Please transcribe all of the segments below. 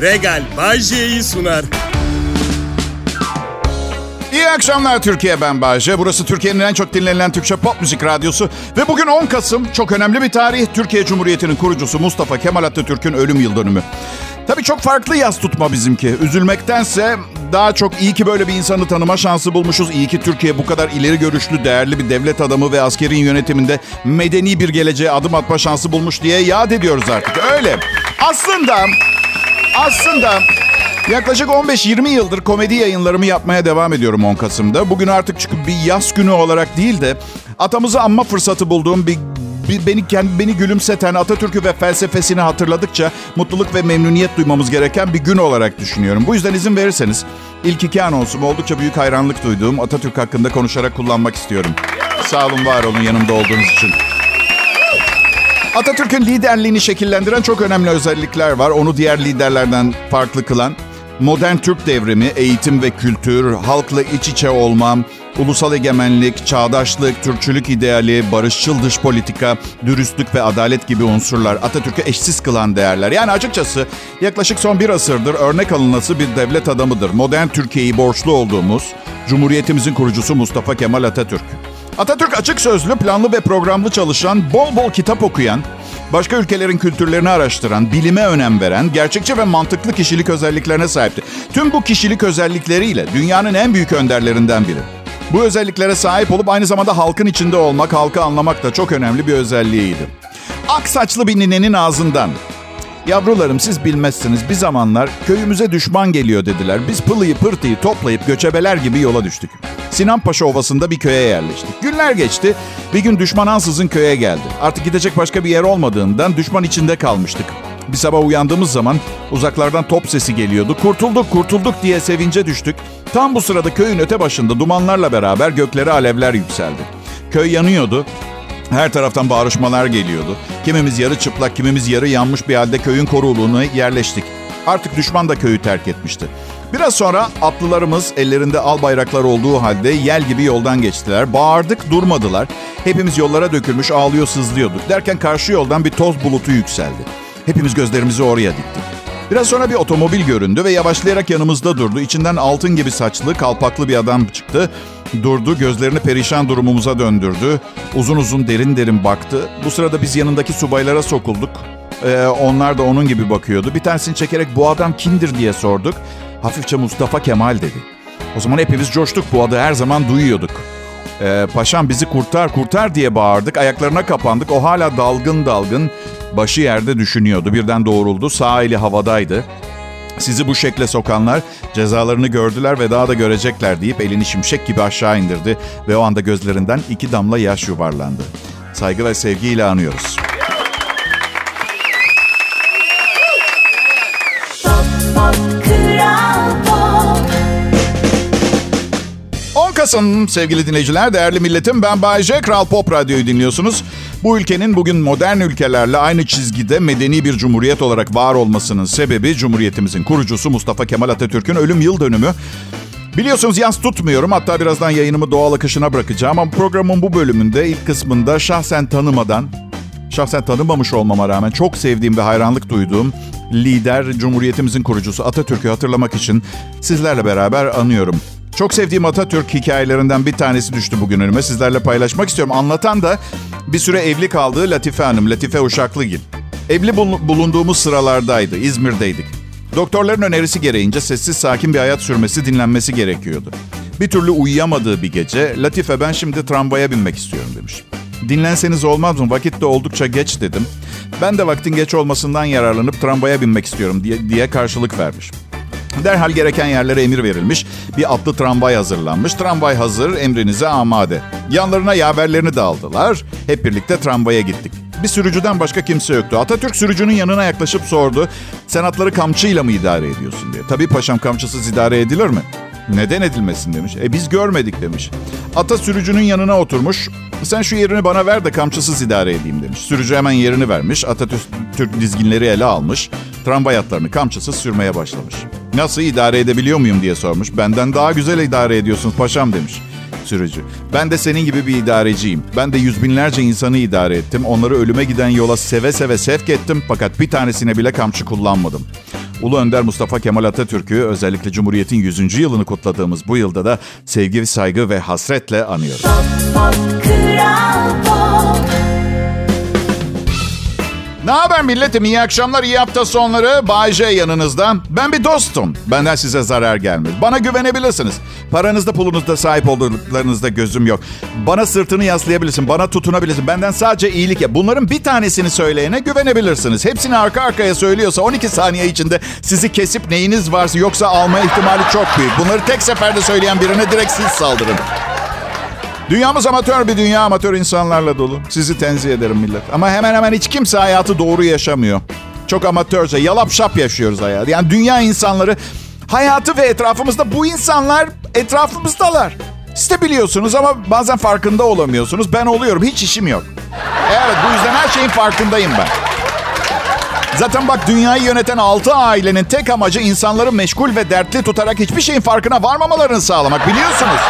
Regal Bajje'yi sunar. İyi akşamlar Türkiye ben Bayce. Burası Türkiye'nin en çok dinlenilen Türkçe pop müzik radyosu. Ve bugün 10 Kasım çok önemli bir tarih. Türkiye Cumhuriyeti'nin kurucusu Mustafa Kemal Atatürk'ün ölüm yıl dönümü. Tabii çok farklı yaz tutma bizimki. Üzülmektense daha çok iyi ki böyle bir insanı tanıma şansı bulmuşuz. İyi ki Türkiye bu kadar ileri görüşlü, değerli bir devlet adamı ve askerin yönetiminde medeni bir geleceğe adım atma şansı bulmuş diye yad ediyoruz artık. Öyle. Aslında, aslında Yaklaşık 15-20 yıldır komedi yayınlarımı yapmaya devam ediyorum 10 Kasım'da. Bugün artık çıkıp bir yaz günü olarak değil de atamızı anma fırsatı bulduğum bir beni beni gülümseten Atatürk'ü ve felsefesini hatırladıkça mutluluk ve memnuniyet duymamız gereken bir gün olarak düşünüyorum. Bu yüzden izin verirseniz ilk iki anonsumu oldukça büyük hayranlık duyduğum Atatürk hakkında konuşarak kullanmak istiyorum. Sağ olun, var olun yanımda olduğunuz için. Atatürk'ün liderliğini şekillendiren çok önemli özellikler var. Onu diğer liderlerden farklı kılan modern Türk devrimi, eğitim ve kültür, halkla iç içe olmam, ulusal egemenlik, çağdaşlık, Türkçülük ideali, barışçıl dış politika, dürüstlük ve adalet gibi unsurlar Atatürk'ü eşsiz kılan değerler. Yani açıkçası yaklaşık son bir asırdır örnek alınması bir devlet adamıdır. Modern Türkiye'yi borçlu olduğumuz Cumhuriyetimizin kurucusu Mustafa Kemal Atatürk. Atatürk açık sözlü, planlı ve programlı çalışan, bol bol kitap okuyan, başka ülkelerin kültürlerini araştıran, bilime önem veren, gerçekçi ve mantıklı kişilik özelliklerine sahipti. Tüm bu kişilik özellikleriyle dünyanın en büyük önderlerinden biri. Bu özelliklere sahip olup aynı zamanda halkın içinde olmak, halkı anlamak da çok önemli bir özelliğiydi. Ak saçlı bir ninenin ağzından Yavrularım siz bilmezsiniz bir zamanlar köyümüze düşman geliyor dediler. Biz pılıyı pırtıyı toplayıp göçebeler gibi yola düştük. Sinanpaşa Ovası'nda bir köye yerleştik. Günler geçti. Bir gün düşman ansızın köye geldi. Artık gidecek başka bir yer olmadığından düşman içinde kalmıştık. Bir sabah uyandığımız zaman uzaklardan top sesi geliyordu. Kurtulduk kurtulduk diye sevince düştük. Tam bu sırada köyün öte başında dumanlarla beraber göklere alevler yükseldi. Köy yanıyordu. Her taraftan bağırışmalar geliyordu. Kimimiz yarı çıplak, kimimiz yarı yanmış bir halde köyün koruluğuna yerleştik. Artık düşman da köyü terk etmişti. Biraz sonra atlılarımız ellerinde al bayraklar olduğu halde yel gibi yoldan geçtiler. Bağırdık durmadılar. Hepimiz yollara dökülmüş ağlıyor sızlıyorduk. Derken karşı yoldan bir toz bulutu yükseldi. Hepimiz gözlerimizi oraya diktik. Biraz sonra bir otomobil göründü ve yavaşlayarak yanımızda durdu. İçinden altın gibi saçlı, kalpaklı bir adam çıktı. Durdu, gözlerini perişan durumumuza döndürdü. Uzun uzun derin derin baktı. Bu sırada biz yanındaki subaylara sokulduk. Ee, onlar da onun gibi bakıyordu. Bir tanesini çekerek bu adam kimdir diye sorduk. Hafifçe Mustafa Kemal dedi. O zaman hepimiz coştuk. Bu adı her zaman duyuyorduk. Ee, paşam bizi kurtar kurtar diye bağırdık. Ayaklarına kapandık. O hala dalgın dalgın başı yerde düşünüyordu. Birden doğruldu. Sağ eli havadaydı. Sizi bu şekle sokanlar cezalarını gördüler ve daha da görecekler deyip elini şimşek gibi aşağı indirdi ve o anda gözlerinden iki damla yaş yuvarlandı. Saygı ve sevgiyle anıyoruz. Kasım sevgili dinleyiciler, değerli milletim. Ben Bayece, Kral Pop Radyo'yu dinliyorsunuz. Bu ülkenin bugün modern ülkelerle aynı çizgide medeni bir cumhuriyet olarak var olmasının sebebi Cumhuriyetimizin kurucusu Mustafa Kemal Atatürk'ün ölüm yıl dönümü. Biliyorsunuz yaz tutmuyorum. Hatta birazdan yayınımı doğal akışına bırakacağım. Ama programın bu bölümünde ilk kısmında şahsen tanımadan, şahsen tanımamış olmama rağmen çok sevdiğim ve hayranlık duyduğum lider, Cumhuriyetimizin kurucusu Atatürk'ü hatırlamak için sizlerle beraber anıyorum. Çok sevdiğim Atatürk hikayelerinden bir tanesi düştü bugün önüme. Sizlerle paylaşmak istiyorum. Anlatan da bir süre evli kaldığı Latife Hanım, Latife Uşaklıgil. Evli bulunduğumuz sıralardaydı, İzmir'deydik. Doktorların önerisi gereğince sessiz sakin bir hayat sürmesi, dinlenmesi gerekiyordu. Bir türlü uyuyamadığı bir gece, Latife ben şimdi tramvaya binmek istiyorum demiş. Dinlenseniz olmaz mı? Vakit de oldukça geç dedim. Ben de vaktin geç olmasından yararlanıp tramvaya binmek istiyorum diye, diye karşılık vermiş. Derhal gereken yerlere emir verilmiş. Bir atlı tramvay hazırlanmış. Tramvay hazır, emrinize amade. Yanlarına yaverlerini de aldılar. Hep birlikte tramvaya gittik. Bir sürücüden başka kimse yoktu. Atatürk sürücünün yanına yaklaşıp sordu. Sen atları kamçıyla mı idare ediyorsun diye. Tabii paşam kamçısız idare edilir mi? Neden edilmesin demiş. E biz görmedik demiş. Ata sürücünün yanına oturmuş. Sen şu yerini bana ver de kamçısız idare edeyim demiş. Sürücü hemen yerini vermiş. Atatürk dizginleri ele almış. Tramvay atlarını kamçısız sürmeye başlamış. Nasıl idare edebiliyor muyum diye sormuş. Benden daha güzel idare ediyorsun paşam demiş sürücü. Ben de senin gibi bir idareciyim. Ben de yüz binlerce insanı idare ettim. Onları ölüme giden yola seve seve sevk ettim. Fakat bir tanesine bile kamçı kullanmadım. Ulu Önder Mustafa Kemal Atatürk'ü özellikle Cumhuriyet'in 100. yılını kutladığımız bu yılda da sevgi, saygı ve hasretle anıyoruz. Pop, pop, pop. Ne haber milletim? İyi akşamlar, iyi hafta sonları. Bay J yanınızda. Ben bir dostum. Benden size zarar gelmez. Bana güvenebilirsiniz. Paranızda, pulunuzda, sahip olduklarınızda gözüm yok. Bana sırtını yaslayabilirsin, bana tutunabilirsin. Benden sadece iyilik yap. Bunların bir tanesini söyleyene güvenebilirsiniz. Hepsini arka arkaya söylüyorsa 12 saniye içinde sizi kesip neyiniz varsa yoksa alma ihtimali çok büyük. Bunları tek seferde söyleyen birine direkt siz saldırın. Dünyamız amatör bir dünya, amatör insanlarla dolu. Sizi tenzih ederim millet. Ama hemen hemen hiç kimse hayatı doğru yaşamıyor. Çok amatörce, yalap şap yaşıyoruz hayatı. Yani dünya insanları hayatı ve etrafımızda bu insanlar etrafımızdalar. Siz de biliyorsunuz ama bazen farkında olamıyorsunuz. Ben oluyorum, hiç işim yok. Evet, bu yüzden her şeyin farkındayım ben. Zaten bak dünyayı yöneten altı ailenin tek amacı insanları meşgul ve dertli tutarak hiçbir şeyin farkına varmamalarını sağlamak biliyorsunuz.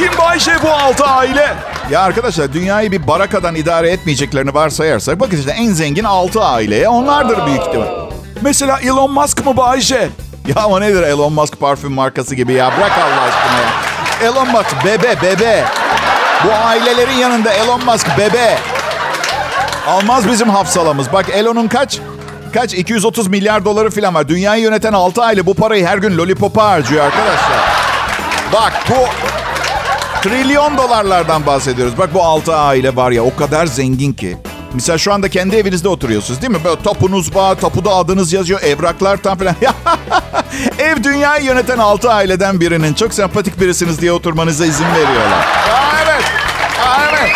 Kim Bayşe bu altı aile? Ya arkadaşlar dünyayı bir barakadan idare etmeyeceklerini varsayarsak bakın işte en zengin altı aileye onlardır büyük ihtimal. Mesela Elon Musk mı Bayşe? Ya o nedir Elon Musk parfüm markası gibi ya bırak Allah aşkına ya. Elon Musk bebe bebe. Bu ailelerin yanında Elon Musk bebe. Almaz bizim hafsalamız. Bak Elon'un kaç? Kaç? 230 milyar doları falan var. Dünyayı yöneten 6 aile bu parayı her gün lollipop'a harcıyor arkadaşlar. Bak bu Trilyon dolarlardan bahsediyoruz. Bak bu altı aile var ya o kadar zengin ki. Mesela şu anda kendi evinizde oturuyorsunuz değil mi? Böyle topunuz var, tapuda adınız yazıyor, evraklar tam falan. Ev dünyayı yöneten altı aileden birinin çok sempatik birisiniz diye oturmanıza izin veriyorlar. Aa, evet, Aa, evet.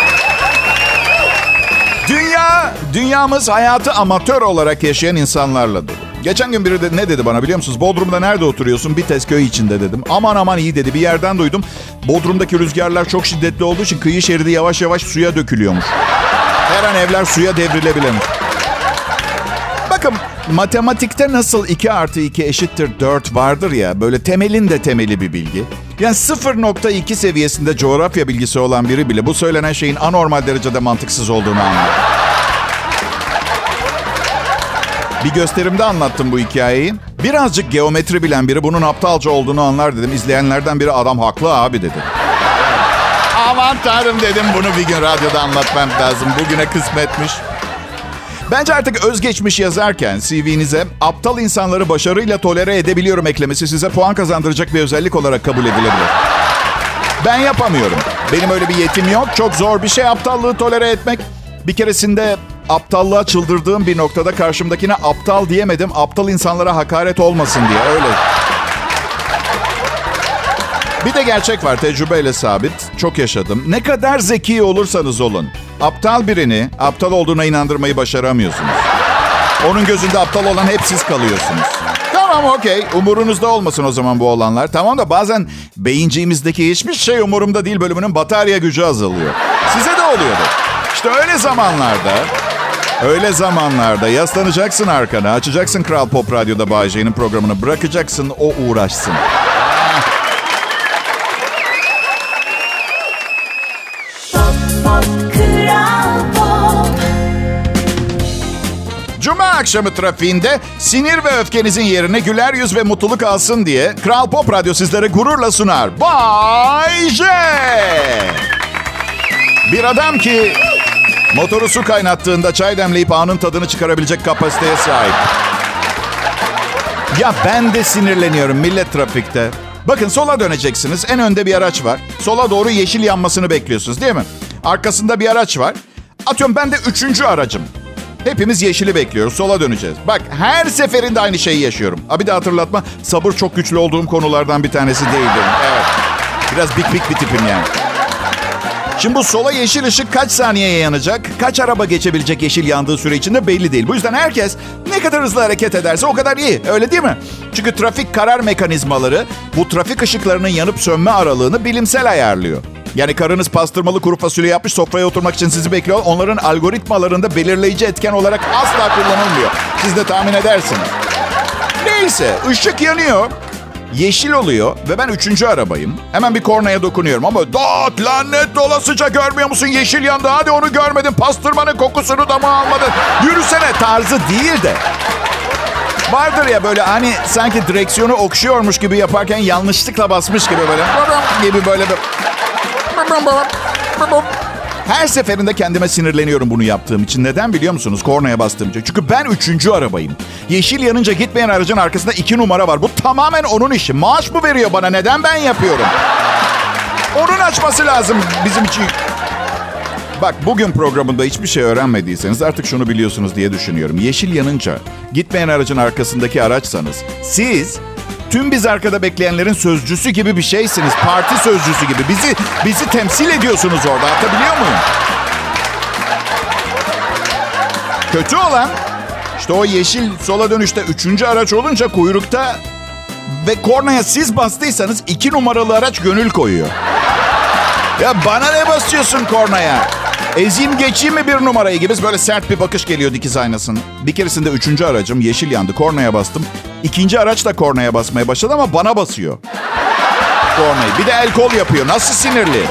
Dünya, dünyamız hayatı amatör olarak yaşayan insanlarla dolu. Geçen gün biri de ne dedi bana biliyor musunuz? Bodrum'da nerede oturuyorsun? Bir köy içinde dedim. Aman aman iyi dedi. Bir yerden duydum. Bodrum'daki rüzgarlar çok şiddetli olduğu için kıyı şeridi yavaş yavaş suya dökülüyormuş. Her an evler suya devrilebilirmiş. Bakın matematikte nasıl 2 artı 2 eşittir 4 vardır ya böyle temelin de temeli bir bilgi. Yani 0.2 seviyesinde coğrafya bilgisi olan biri bile bu söylenen şeyin anormal derecede mantıksız olduğunu anlıyor. Bir gösterimde anlattım bu hikayeyi. Birazcık geometri bilen biri bunun aptalca olduğunu anlar dedim. İzleyenlerden biri adam haklı abi dedi. Aman tanrım dedim bunu bir gün radyoda anlatmam lazım. Bugüne kısmetmiş. Bence artık özgeçmiş yazarken CV'nize aptal insanları başarıyla tolere edebiliyorum eklemesi size puan kazandıracak bir özellik olarak kabul edilebilir. Ben yapamıyorum. Benim öyle bir yetim yok. Çok zor bir şey aptallığı tolere etmek. Bir keresinde aptallığa çıldırdığım bir noktada karşımdakine aptal diyemedim. Aptal insanlara hakaret olmasın diye öyle. Bir de gerçek var tecrübeyle sabit. Çok yaşadım. Ne kadar zeki olursanız olun. Aptal birini aptal olduğuna inandırmayı başaramıyorsunuz. Onun gözünde aptal olan hep siz kalıyorsunuz. Tamam okey. Umurunuzda olmasın o zaman bu olanlar. Tamam da bazen beyinciğimizdeki hiçbir şey umurumda değil bölümünün batarya gücü azalıyor. Size de oluyordu. İşte öyle zamanlarda Öyle zamanlarda yaslanacaksın arkana, açacaksın Kral Pop Radyo'da Bağcay'ın programını, bırakacaksın o uğraşsın. Akşamı trafiğinde sinir ve öfkenizin yerine güler yüz ve mutluluk alsın diye Kral Pop Radyo sizlere gururla sunar. Bay J. Bir adam ki Motoru su kaynattığında çay demleyip anın tadını çıkarabilecek kapasiteye sahip. Ya ben de sinirleniyorum millet trafikte. Bakın sola döneceksiniz. En önde bir araç var. Sola doğru yeşil yanmasını bekliyorsunuz değil mi? Arkasında bir araç var. Atıyorum ben de üçüncü aracım. Hepimiz yeşili bekliyoruz. Sola döneceğiz. Bak her seferinde aynı şeyi yaşıyorum. Abi de hatırlatma. Sabır çok güçlü olduğum konulardan bir tanesi değildi. Evet. Biraz bik bik bir tipim yani. Şimdi bu sola yeşil ışık kaç saniyeye yanacak? Kaç araba geçebilecek yeşil yandığı süre içinde belli değil. Bu yüzden herkes ne kadar hızlı hareket ederse o kadar iyi. Öyle değil mi? Çünkü trafik karar mekanizmaları bu trafik ışıklarının yanıp sönme aralığını bilimsel ayarlıyor. Yani karınız pastırmalı kuru fasulye yapmış sofraya oturmak için sizi bekliyor. Onların algoritmalarında belirleyici etken olarak asla kullanılmıyor. Siz de tahmin edersiniz. Neyse ışık yanıyor. Yeşil oluyor ve ben üçüncü arabayım. Hemen bir kornaya dokunuyorum ama dot lanet dolasıca görmüyor musun? Yeşil yandı hadi onu görmedin. Pastırmanın kokusunu da mı almadın? Yürüsene tarzı değil de. Vardır ya böyle hani sanki direksiyonu okşuyormuş gibi yaparken yanlışlıkla basmış gibi böyle. gibi böyle. Her seferinde kendime sinirleniyorum bunu yaptığım için. Neden biliyor musunuz? Kornaya bastığım için. Çünkü ben üçüncü arabayım. Yeşil yanınca gitmeyen aracın arkasında iki numara var. Bu tamamen onun işi. Maaş mı veriyor bana? Neden ben yapıyorum? Onun açması lazım bizim için. Bak bugün programında hiçbir şey öğrenmediyseniz artık şunu biliyorsunuz diye düşünüyorum. Yeşil yanınca gitmeyen aracın arkasındaki araçsanız siz tüm biz arkada bekleyenlerin sözcüsü gibi bir şeysiniz. Parti sözcüsü gibi. Bizi bizi temsil ediyorsunuz orada. Anlatabiliyor muyum? Kötü olan işte o yeşil sola dönüşte üçüncü araç olunca kuyrukta ve kornaya siz bastıysanız iki numaralı araç gönül koyuyor. Ya bana ne basıyorsun kornaya? Ezeyim geçeyim mi bir numarayı gibi böyle sert bir bakış geliyor dikiz aynasının. Bir keresinde üçüncü aracım yeşil yandı. Kornaya bastım. İkinci araç da kornaya basmaya başladı ama bana basıyor. Kornayı. Bir de el kol yapıyor. Nasıl sinirli?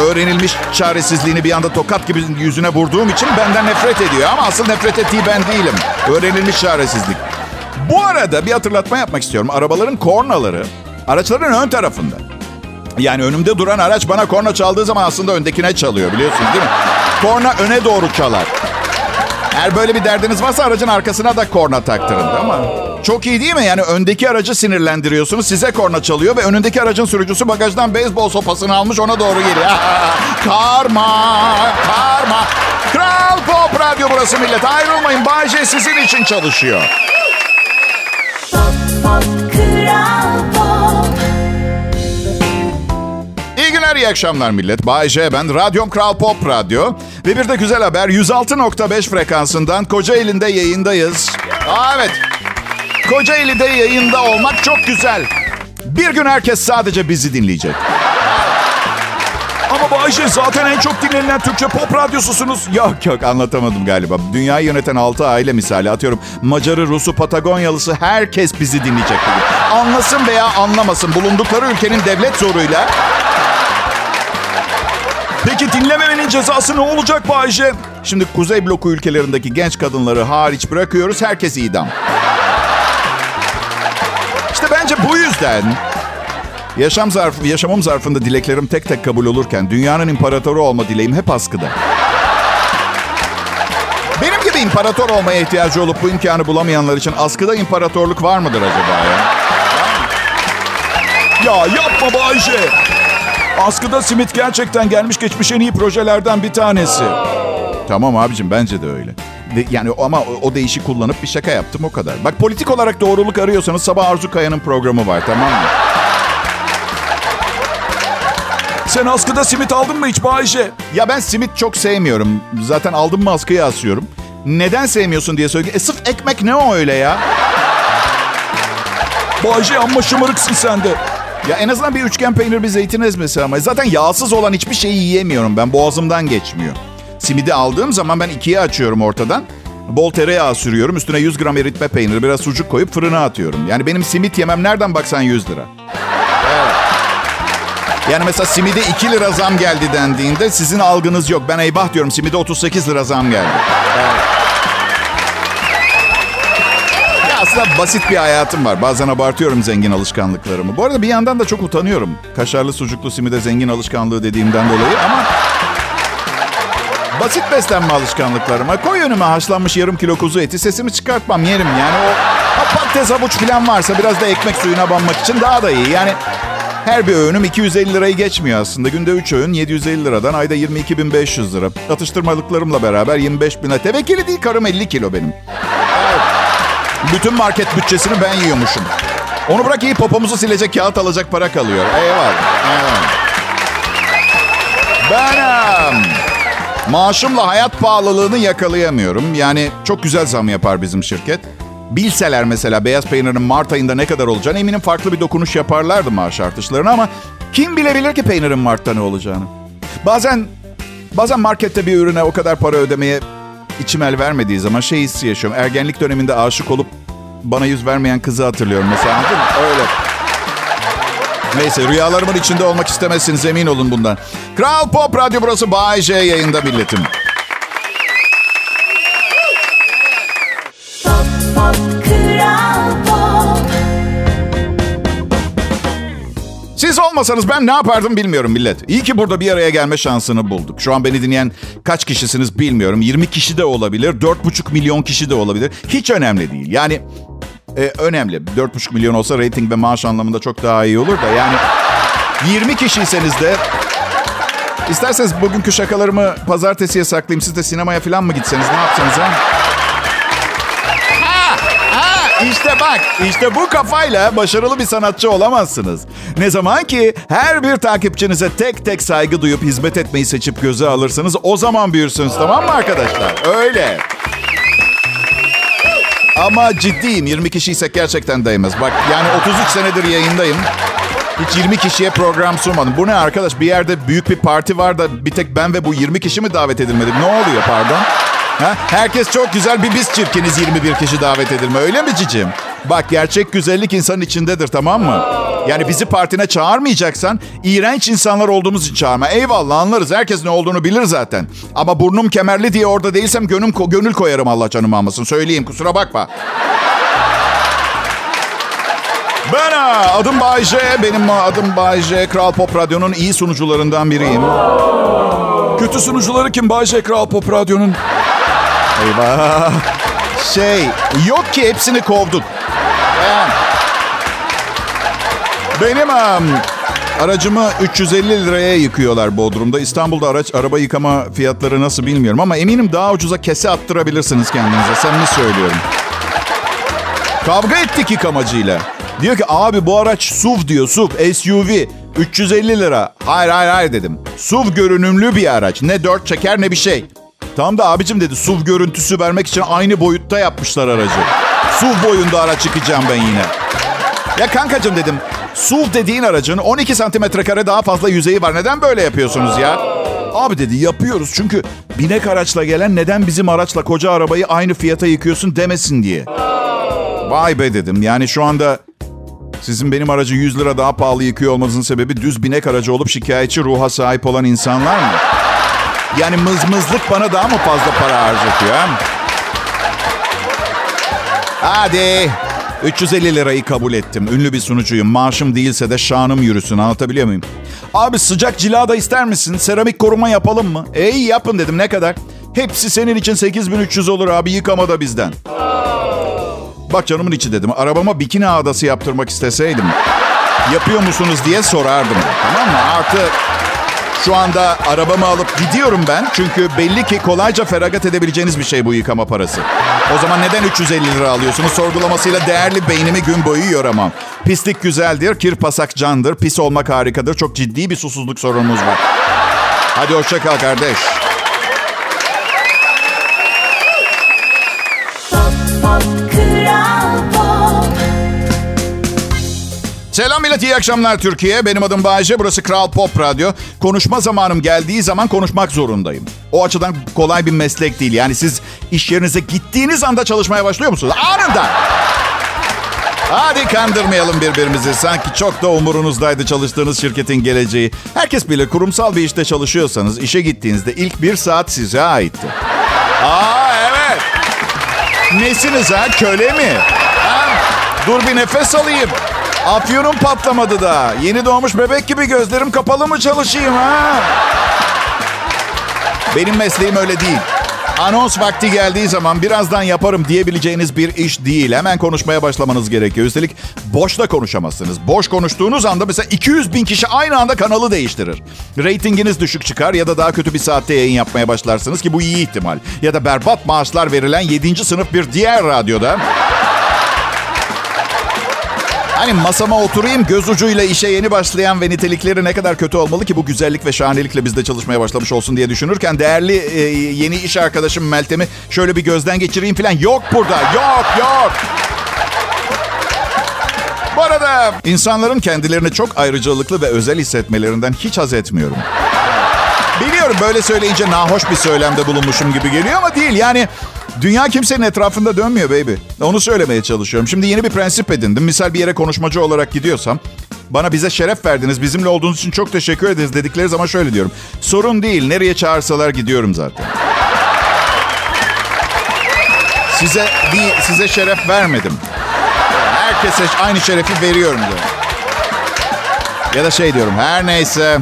Öğrenilmiş çaresizliğini bir anda tokat gibi yüzüne vurduğum için benden nefret ediyor. Ama asıl nefret ettiği ben değilim. Öğrenilmiş çaresizlik. Bu arada bir hatırlatma yapmak istiyorum. Arabaların kornaları araçların ön tarafında. Yani önümde duran araç bana korna çaldığı zaman aslında öndekine çalıyor biliyorsunuz değil mi? Korna öne doğru çalar. Eğer böyle bir derdiniz varsa aracın arkasına da korna taktırın ama çok iyi değil mi? Yani öndeki aracı sinirlendiriyorsunuz. Size korna çalıyor ve önündeki aracın sürücüsü bagajdan beyzbol sopasını almış ona doğru geliyor. karma, karma. Kral Pop Radyo burası millet. Ayrılmayın. Bayce sizin için çalışıyor. İyi akşamlar millet. Bay J ben. Radyom Kral Pop Radyo. Ve bir de güzel haber. 106.5 frekansından Kocaeli'nde yayındayız. Aa, evet. Kocaeli'de yayında olmak çok güzel. Bir gün herkes sadece bizi dinleyecek. Ama Bayşe zaten en çok dinlenilen Türkçe pop radyosusunuz. Yok yok anlatamadım galiba. Dünyayı yöneten altı aile misali atıyorum. Macarı, Rusu, Patagonyalısı herkes bizi dinleyecek bugün. Anlasın veya anlamasın bulundukları ülkenin devlet zoruyla Peki dinlememenin cezası ne olacak Bayce? Şimdi Kuzey Bloku ülkelerindeki genç kadınları hariç bırakıyoruz. Herkes idam. İşte bence bu yüzden yaşam zarfı, yaşamım zarfında dileklerim tek tek kabul olurken dünyanın imparatoru olma dileğim hep askıda. Benim gibi imparator olmaya ihtiyacı olup bu imkanı bulamayanlar için askıda imparatorluk var mıdır acaba ya? Ya yapma Bayce. Askıda simit gerçekten gelmiş geçmiş en iyi projelerden bir tanesi. Tamam abicim bence de öyle. De, yani ama o, o değişi kullanıp bir şaka yaptım o kadar. Bak politik olarak doğruluk arıyorsanız sabah Arzu Kaya'nın programı var tamam mı? Sen askıda simit aldın mı hiç Bayşe? Ya ben simit çok sevmiyorum. Zaten aldım mı askıya asıyorum. Neden sevmiyorsun diye söyledi. E sırf ekmek ne o öyle ya? Bayşe amma şımarıksın sen de. Ya en azından bir üçgen peynir bir zeytin ezmesi ama. Zaten yağsız olan hiçbir şeyi yiyemiyorum ben. Boğazımdan geçmiyor. Simidi aldığım zaman ben ikiye açıyorum ortadan. Bol tereyağı sürüyorum. Üstüne 100 gram eritme peyniri, biraz sucuk koyup fırına atıyorum. Yani benim simit yemem nereden baksan 100 lira. Yani mesela simide 2 lira zam geldi dendiğinde sizin algınız yok. Ben eyvah diyorum simide 38 lira zam geldi. Evet. Aslında basit bir hayatım var. Bazen abartıyorum zengin alışkanlıklarımı. Bu arada bir yandan da çok utanıyorum. Kaşarlı sucuklu simide zengin alışkanlığı dediğimden dolayı ama... Basit beslenme alışkanlıklarıma. Koy önüme haşlanmış yarım kilo kuzu eti. Sesimi çıkartmam yerim yani. O patates havuç falan varsa biraz da ekmek suyuna banmak için daha da iyi. Yani her bir öğünüm 250 lirayı geçmiyor aslında. Günde 3 öğün 750 liradan ayda 22.500 lira. Atıştırmalıklarımla beraber 25 bin lira. Tevekkili değil karım 50 kilo benim. Bütün market bütçesini ben yiyormuşum. Onu bırak iyi popomuzu silecek kağıt alacak para kalıyor. Eyvallah. Benim. Maaşımla hayat pahalılığını yakalayamıyorum. Yani çok güzel zam yapar bizim şirket. Bilseler mesela beyaz peynirin Mart ayında ne kadar olacağını eminim farklı bir dokunuş yaparlardı maaş artışlarını ama kim bilebilir ki peynirin Mart'ta ne olacağını? Bazen bazen markette bir ürüne o kadar para ödemeye içim el vermediği zaman şey hissi yaşıyorum. Ergenlik döneminde aşık olup bana yüz vermeyen kızı hatırlıyorum mesela? Öyle. Neyse rüyalarımın içinde olmak istemezsiniz emin olun bundan. Kral Pop Radyo burası Bay J yayında milletim. Siz olmasanız ben ne yapardım bilmiyorum millet. İyi ki burada bir araya gelme şansını bulduk. Şu an beni dinleyen kaç kişisiniz bilmiyorum. 20 kişi de olabilir, 4,5 milyon kişi de olabilir. Hiç önemli değil. Yani e, önemli. 4,5 milyon olsa rating ve maaş anlamında çok daha iyi olur da yani 20 kişiyseniz de isterseniz bugünkü şakalarımı pazartesiye saklayayım. Siz de sinemaya falan mı gitseniz ne yapsanız ha? İşte bak, işte bu kafayla başarılı bir sanatçı olamazsınız. Ne zaman ki her bir takipçinize tek tek saygı duyup hizmet etmeyi seçip göze alırsanız o zaman büyürsünüz tamam mı arkadaşlar? Öyle. Ama ciddiyim 20 kişiysek gerçekten değmez. Bak yani 33 senedir yayındayım. Hiç 20 kişiye program sunmadım. Bu ne arkadaş? Bir yerde büyük bir parti var da bir tek ben ve bu 20 kişi mi davet edilmedi? Ne oluyor pardon? Ha? Herkes çok güzel bir biz çirkiniz 21 kişi davet edilme öyle mi cicim? Bak gerçek güzellik insanın içindedir tamam mı? Yani bizi partine çağırmayacaksan iğrenç insanlar olduğumuz için çağırma. Eyvallah anlarız herkes ne olduğunu bilir zaten. Ama burnum kemerli diye orada değilsem gönül, gönül koyarım Allah canım almasın. Söyleyeyim kusura bakma. Ben ha, adım Bayce. Benim adım Bayce. Kral Pop Radyo'nun iyi sunucularından biriyim. Kötü sunucuları kim Bayce Kral Pop Radyo'nun? Eyvah. Şey, yok ki hepsini kovduk. Ben- Benim am, aracımı 350 liraya yıkıyorlar Bodrum'da. İstanbul'da araç araba yıkama fiyatları nasıl bilmiyorum ama eminim daha ucuza kese attırabilirsiniz kendinize. Samimi söylüyorum. Kavga ettik yıkamacıyla. Diyor ki abi bu araç SUV diyor SUV SUV 350 lira. Hayır hayır hayır dedim. SUV görünümlü bir araç. Ne dört çeker ne bir şey. Tam da abicim dedi SUV görüntüsü vermek için aynı boyutta yapmışlar aracı. SUV boyunda araç çıkacağım ben yine. Ya kankacım dedim. SUV dediğin aracın 12 santimetre kare daha fazla yüzeyi var. Neden böyle yapıyorsunuz ya? Abi dedi yapıyoruz çünkü binek araçla gelen neden bizim araçla koca arabayı aynı fiyata yıkıyorsun demesin diye. Vay be dedim. Yani şu anda sizin benim aracı 100 lira daha pahalı yıkıyor olmanızın sebebi düz binek aracı olup şikayetçi ruha sahip olan insanlar mı? Yani mızmızlık bana daha mı fazla para harcatıyor? ha? Hadi. 350 lirayı kabul ettim. Ünlü bir sunucuyum. Maaşım değilse de şanım yürüsün. Anlatabiliyor muyum? Abi sıcak cila da ister misin? Seramik koruma yapalım mı? E yapın dedim. Ne kadar? Hepsi senin için 8300 olur abi. Yıkama da bizden. Bak canımın içi dedim. Arabama bikini ağdası yaptırmak isteseydim. Yapıyor musunuz diye sorardım. Tamam mı? Artı şu anda arabamı alıp gidiyorum ben. Çünkü belli ki kolayca feragat edebileceğiniz bir şey bu yıkama parası. O zaman neden 350 lira alıyorsunuz? Sorgulamasıyla değerli beynimi gün boyu yoramam. Pislik güzeldir, kir pasak candır, pis olmak harikadır. Çok ciddi bir susuzluk sorunumuz var. Hadi hoşça kal kardeş. Millet, iyi akşamlar Türkiye. Benim adım Bayece, burası Kral Pop Radyo. Konuşma zamanım geldiği zaman konuşmak zorundayım. O açıdan kolay bir meslek değil. Yani siz iş yerinize gittiğiniz anda çalışmaya başlıyor musunuz? Anında! Hadi kandırmayalım birbirimizi. Sanki çok da umurunuzdaydı çalıştığınız şirketin geleceği. Herkes bile kurumsal bir işte çalışıyorsanız işe gittiğinizde ilk bir saat size aitti. Aa evet. Nesiniz ha? Köle mi? Ha? Dur bir nefes alayım. Afyonum patlamadı da. Yeni doğmuş bebek gibi gözlerim kapalı mı çalışayım ha? Benim mesleğim öyle değil. Anons vakti geldiği zaman birazdan yaparım diyebileceğiniz bir iş değil. Hemen konuşmaya başlamanız gerekiyor. Üstelik boş da konuşamazsınız. Boş konuştuğunuz anda mesela 200 bin kişi aynı anda kanalı değiştirir. Ratinginiz düşük çıkar ya da daha kötü bir saatte yayın yapmaya başlarsınız ki bu iyi ihtimal. Ya da berbat maaşlar verilen 7. sınıf bir diğer radyoda Hani masama oturayım göz ucuyla işe yeni başlayan ve nitelikleri ne kadar kötü olmalı ki bu güzellik ve şahanelikle bizde çalışmaya başlamış olsun diye düşünürken değerli e, yeni iş arkadaşım Meltem'i şöyle bir gözden geçireyim falan yok burada yok yok. Bu arada insanların kendilerini çok ayrıcalıklı ve özel hissetmelerinden hiç haz etmiyorum. Biliyorum böyle söyleyince nahoş bir söylemde bulunmuşum gibi geliyor ama değil. Yani dünya kimsenin etrafında dönmüyor baby. Onu söylemeye çalışıyorum. Şimdi yeni bir prensip edindim. Misal bir yere konuşmacı olarak gidiyorsam bana bize şeref verdiniz, bizimle olduğunuz için çok teşekkür ederiz dedikleri zaman şöyle diyorum. Sorun değil, nereye çağırsalar gidiyorum zaten. Size bir size şeref vermedim. Herkese aynı şerefi veriyorum diyorum. Ya da şey diyorum her neyse.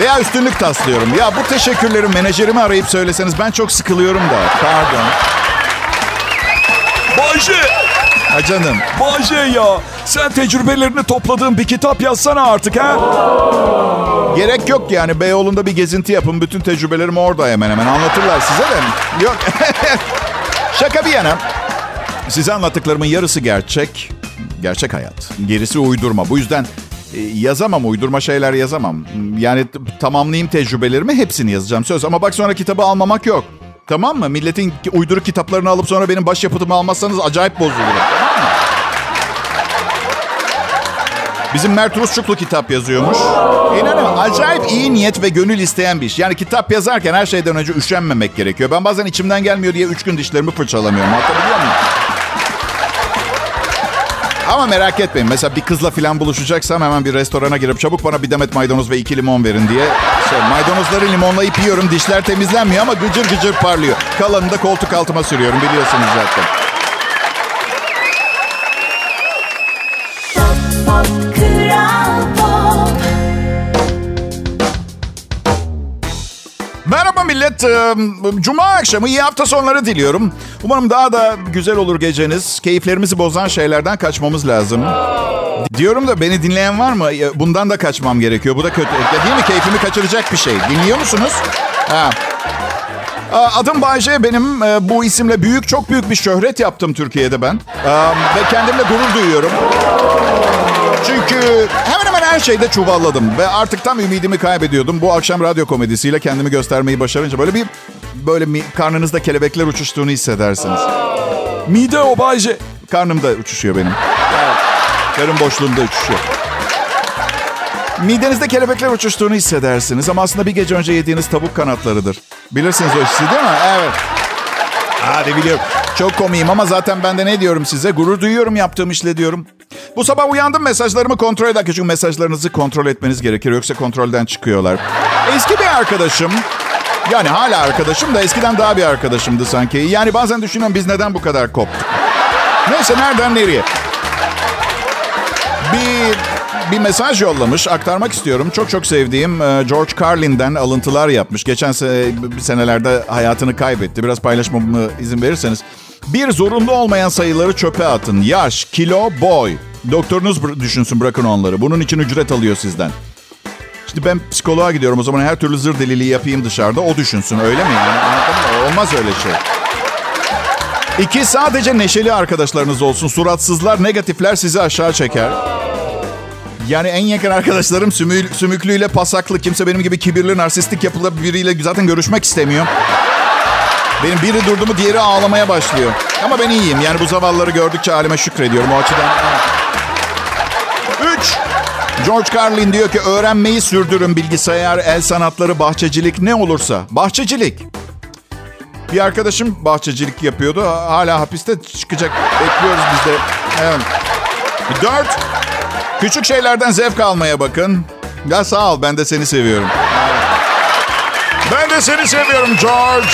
Veya üstünlük taslıyorum. Ya bu teşekkürleri menajerimi arayıp söyleseniz ben çok sıkılıyorum da. Pardon. Bayce, Ha canım. Bayce ya. Sen tecrübelerini topladığın bir kitap yazsana artık ha. Gerek yok yani. Beyoğlu'nda bir gezinti yapın. Bütün tecrübelerim orada hemen hemen anlatırlar size de. Yok. Şaka bir yana. Size anlattıklarımın yarısı gerçek. Gerçek hayat. Gerisi uydurma. Bu yüzden yazamam. Uydurma şeyler yazamam. Yani tamamlayayım tecrübelerimi hepsini yazacağım söz. Ama bak sonra kitabı almamak yok. Tamam mı? Milletin uyduru kitaplarını alıp sonra benim başyapıtımı almazsanız acayip bozuluyor. Tamam mı? Bizim Mert Rusçuklu kitap yazıyormuş. İnanın acayip iyi niyet ve gönül isteyen bir iş. Yani kitap yazarken her şeyden önce üşenmemek gerekiyor. Ben bazen içimden gelmiyor diye üç gün dişlerimi fırçalamıyorum. Anlatabiliyor muyum? Ama merak etmeyin. Mesela bir kızla falan buluşacaksam hemen bir restorana girip çabuk bana bir demet maydanoz ve iki limon verin diye. Şey, maydanozları limonlayıp yiyorum. Dişler temizlenmiyor ama gıcır gıcır parlıyor. Kalanını da koltuk altıma sürüyorum biliyorsunuz zaten. Millet. Ee, Cuma akşamı iyi hafta sonları diliyorum. Umarım daha da güzel olur geceniz. Keyiflerimizi bozan şeylerden kaçmamız lazım. Diyorum da beni dinleyen var mı? Bundan da kaçmam gerekiyor. Bu da kötü. Değil mi? Keyfimi kaçıracak bir şey. Dinliyor musunuz? Ha. Adım Bayce benim. Ee, Bu isimle büyük, çok büyük bir şöhret yaptım Türkiye'de ben. Ve kendimle gurur duyuyorum. Çünkü hemen hemen her şeyde çuvalladım ve artık tam ümidimi kaybediyordum. Bu akşam radyo komedisiyle kendimi göstermeyi başarınca böyle bir böyle mi, karnınızda kelebekler uçuştuğunu hissedersiniz. Mide o Bayce. Karnımda uçuşuyor benim. Karın boşluğumda uçuşuyor. Midenizde kelebekler uçuştuğunu hissedersiniz ama aslında bir gece önce yediğiniz tavuk kanatlarıdır. Bilirsiniz o hissi değil mi? Evet. Hadi biliyorum. Çok komiyim ama zaten ben de ne diyorum size? Gurur duyuyorum yaptığım işle diyorum. Bu sabah uyandım mesajlarımı kontrol ederken. Çünkü mesajlarınızı kontrol etmeniz gerekir. Yoksa kontrolden çıkıyorlar. Eski bir arkadaşım. Yani hala arkadaşım da eskiden daha bir arkadaşımdı sanki. Yani bazen düşünüyorum biz neden bu kadar koptuk? Neyse nereden nereye? Bir bir mesaj yollamış. Aktarmak istiyorum. Çok çok sevdiğim e, George Carlin'den alıntılar yapmış. Geçen se- senelerde hayatını kaybetti. Biraz paylaşmamı izin verirseniz. Bir zorunlu olmayan sayıları çöpe atın. Yaş, kilo, boy. Doktorunuz düşünsün bırakın onları. Bunun için ücret alıyor sizden. Şimdi ben psikoloğa gidiyorum. O zaman her türlü zır deliliği yapayım dışarıda. O düşünsün öyle mi yani? Anladın mı? Olmaz öyle şey. İki, sadece neşeli arkadaşlarınız olsun. Suratsızlar, negatifler sizi aşağı çeker. Yani en yakın arkadaşlarım sümü, sümüklüyle pasaklı. Kimse benim gibi kibirli, narsistik yapılı biriyle zaten görüşmek istemiyor. Benim biri durdu mu diğeri ağlamaya başlıyor. Ama ben iyiyim. Yani bu zavallıları gördükçe halime şükrediyorum o açıdan. Üç, George Carlin diyor ki öğrenmeyi sürdürün bilgisayar, el sanatları, bahçecilik ne olursa. Bahçecilik. Bir arkadaşım bahçecilik yapıyordu. Hala hapiste çıkacak. Bekliyoruz biz de. Evet. Dört, küçük şeylerden zevk almaya bakın. Ya sağ ol ben de seni seviyorum. Ben de seni seviyorum George.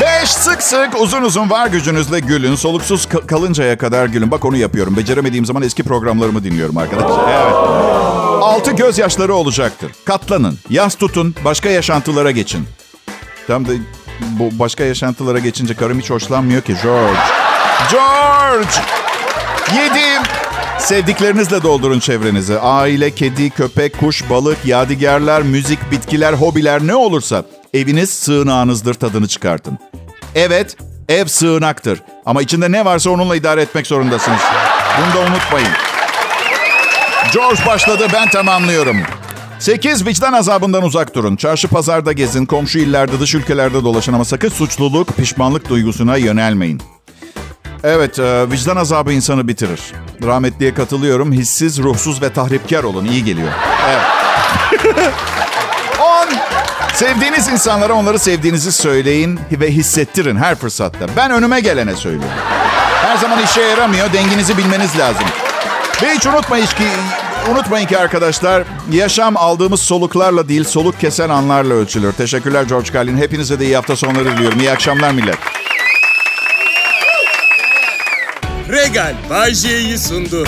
Beş, sık sık uzun uzun var gücünüzle gülün. Soluksuz ka- kalıncaya kadar gülün. Bak onu yapıyorum. Beceremediğim zaman eski programlarımı dinliyorum arkadaşlar. Evet. Altı gözyaşları olacaktır. Katlanın, yas tutun, başka yaşantılara geçin. Tam da bu başka yaşantılara geçince karım hiç hoşlanmıyor ki George. George! Yedi. Sevdiklerinizle doldurun çevrenizi. Aile, kedi, köpek, kuş, balık, yadigarlar, müzik, bitkiler, hobiler ne olursa eviniz sığınağınızdır tadını çıkartın. Evet, ev sığınaktır. Ama içinde ne varsa onunla idare etmek zorundasınız. Bunu da unutmayın. George başladı, ben tamamlıyorum. 8. Vicdan azabından uzak durun. Çarşı pazarda gezin, komşu illerde, dış ülkelerde dolaşın ama sakın suçluluk, pişmanlık duygusuna yönelmeyin. Evet, e, vicdan azabı insanı bitirir. Rahmetliye katılıyorum. Hissiz, ruhsuz ve tahripkar olun. İyi geliyor. Evet. 10. Sevdiğiniz insanlara onları sevdiğinizi söyleyin ve hissettirin her fırsatta. Ben önüme gelene söylüyorum. Her zaman işe yaramıyor. Denginizi bilmeniz lazım. Ve hiç unutmayın ki, unutmayın ki arkadaşlar, yaşam aldığımız soluklarla değil, soluk kesen anlarla ölçülür. Teşekkürler George Carlin. Hepinize de iyi hafta sonları diliyorum. İyi akşamlar millet. Regal Bay J'yi sundu.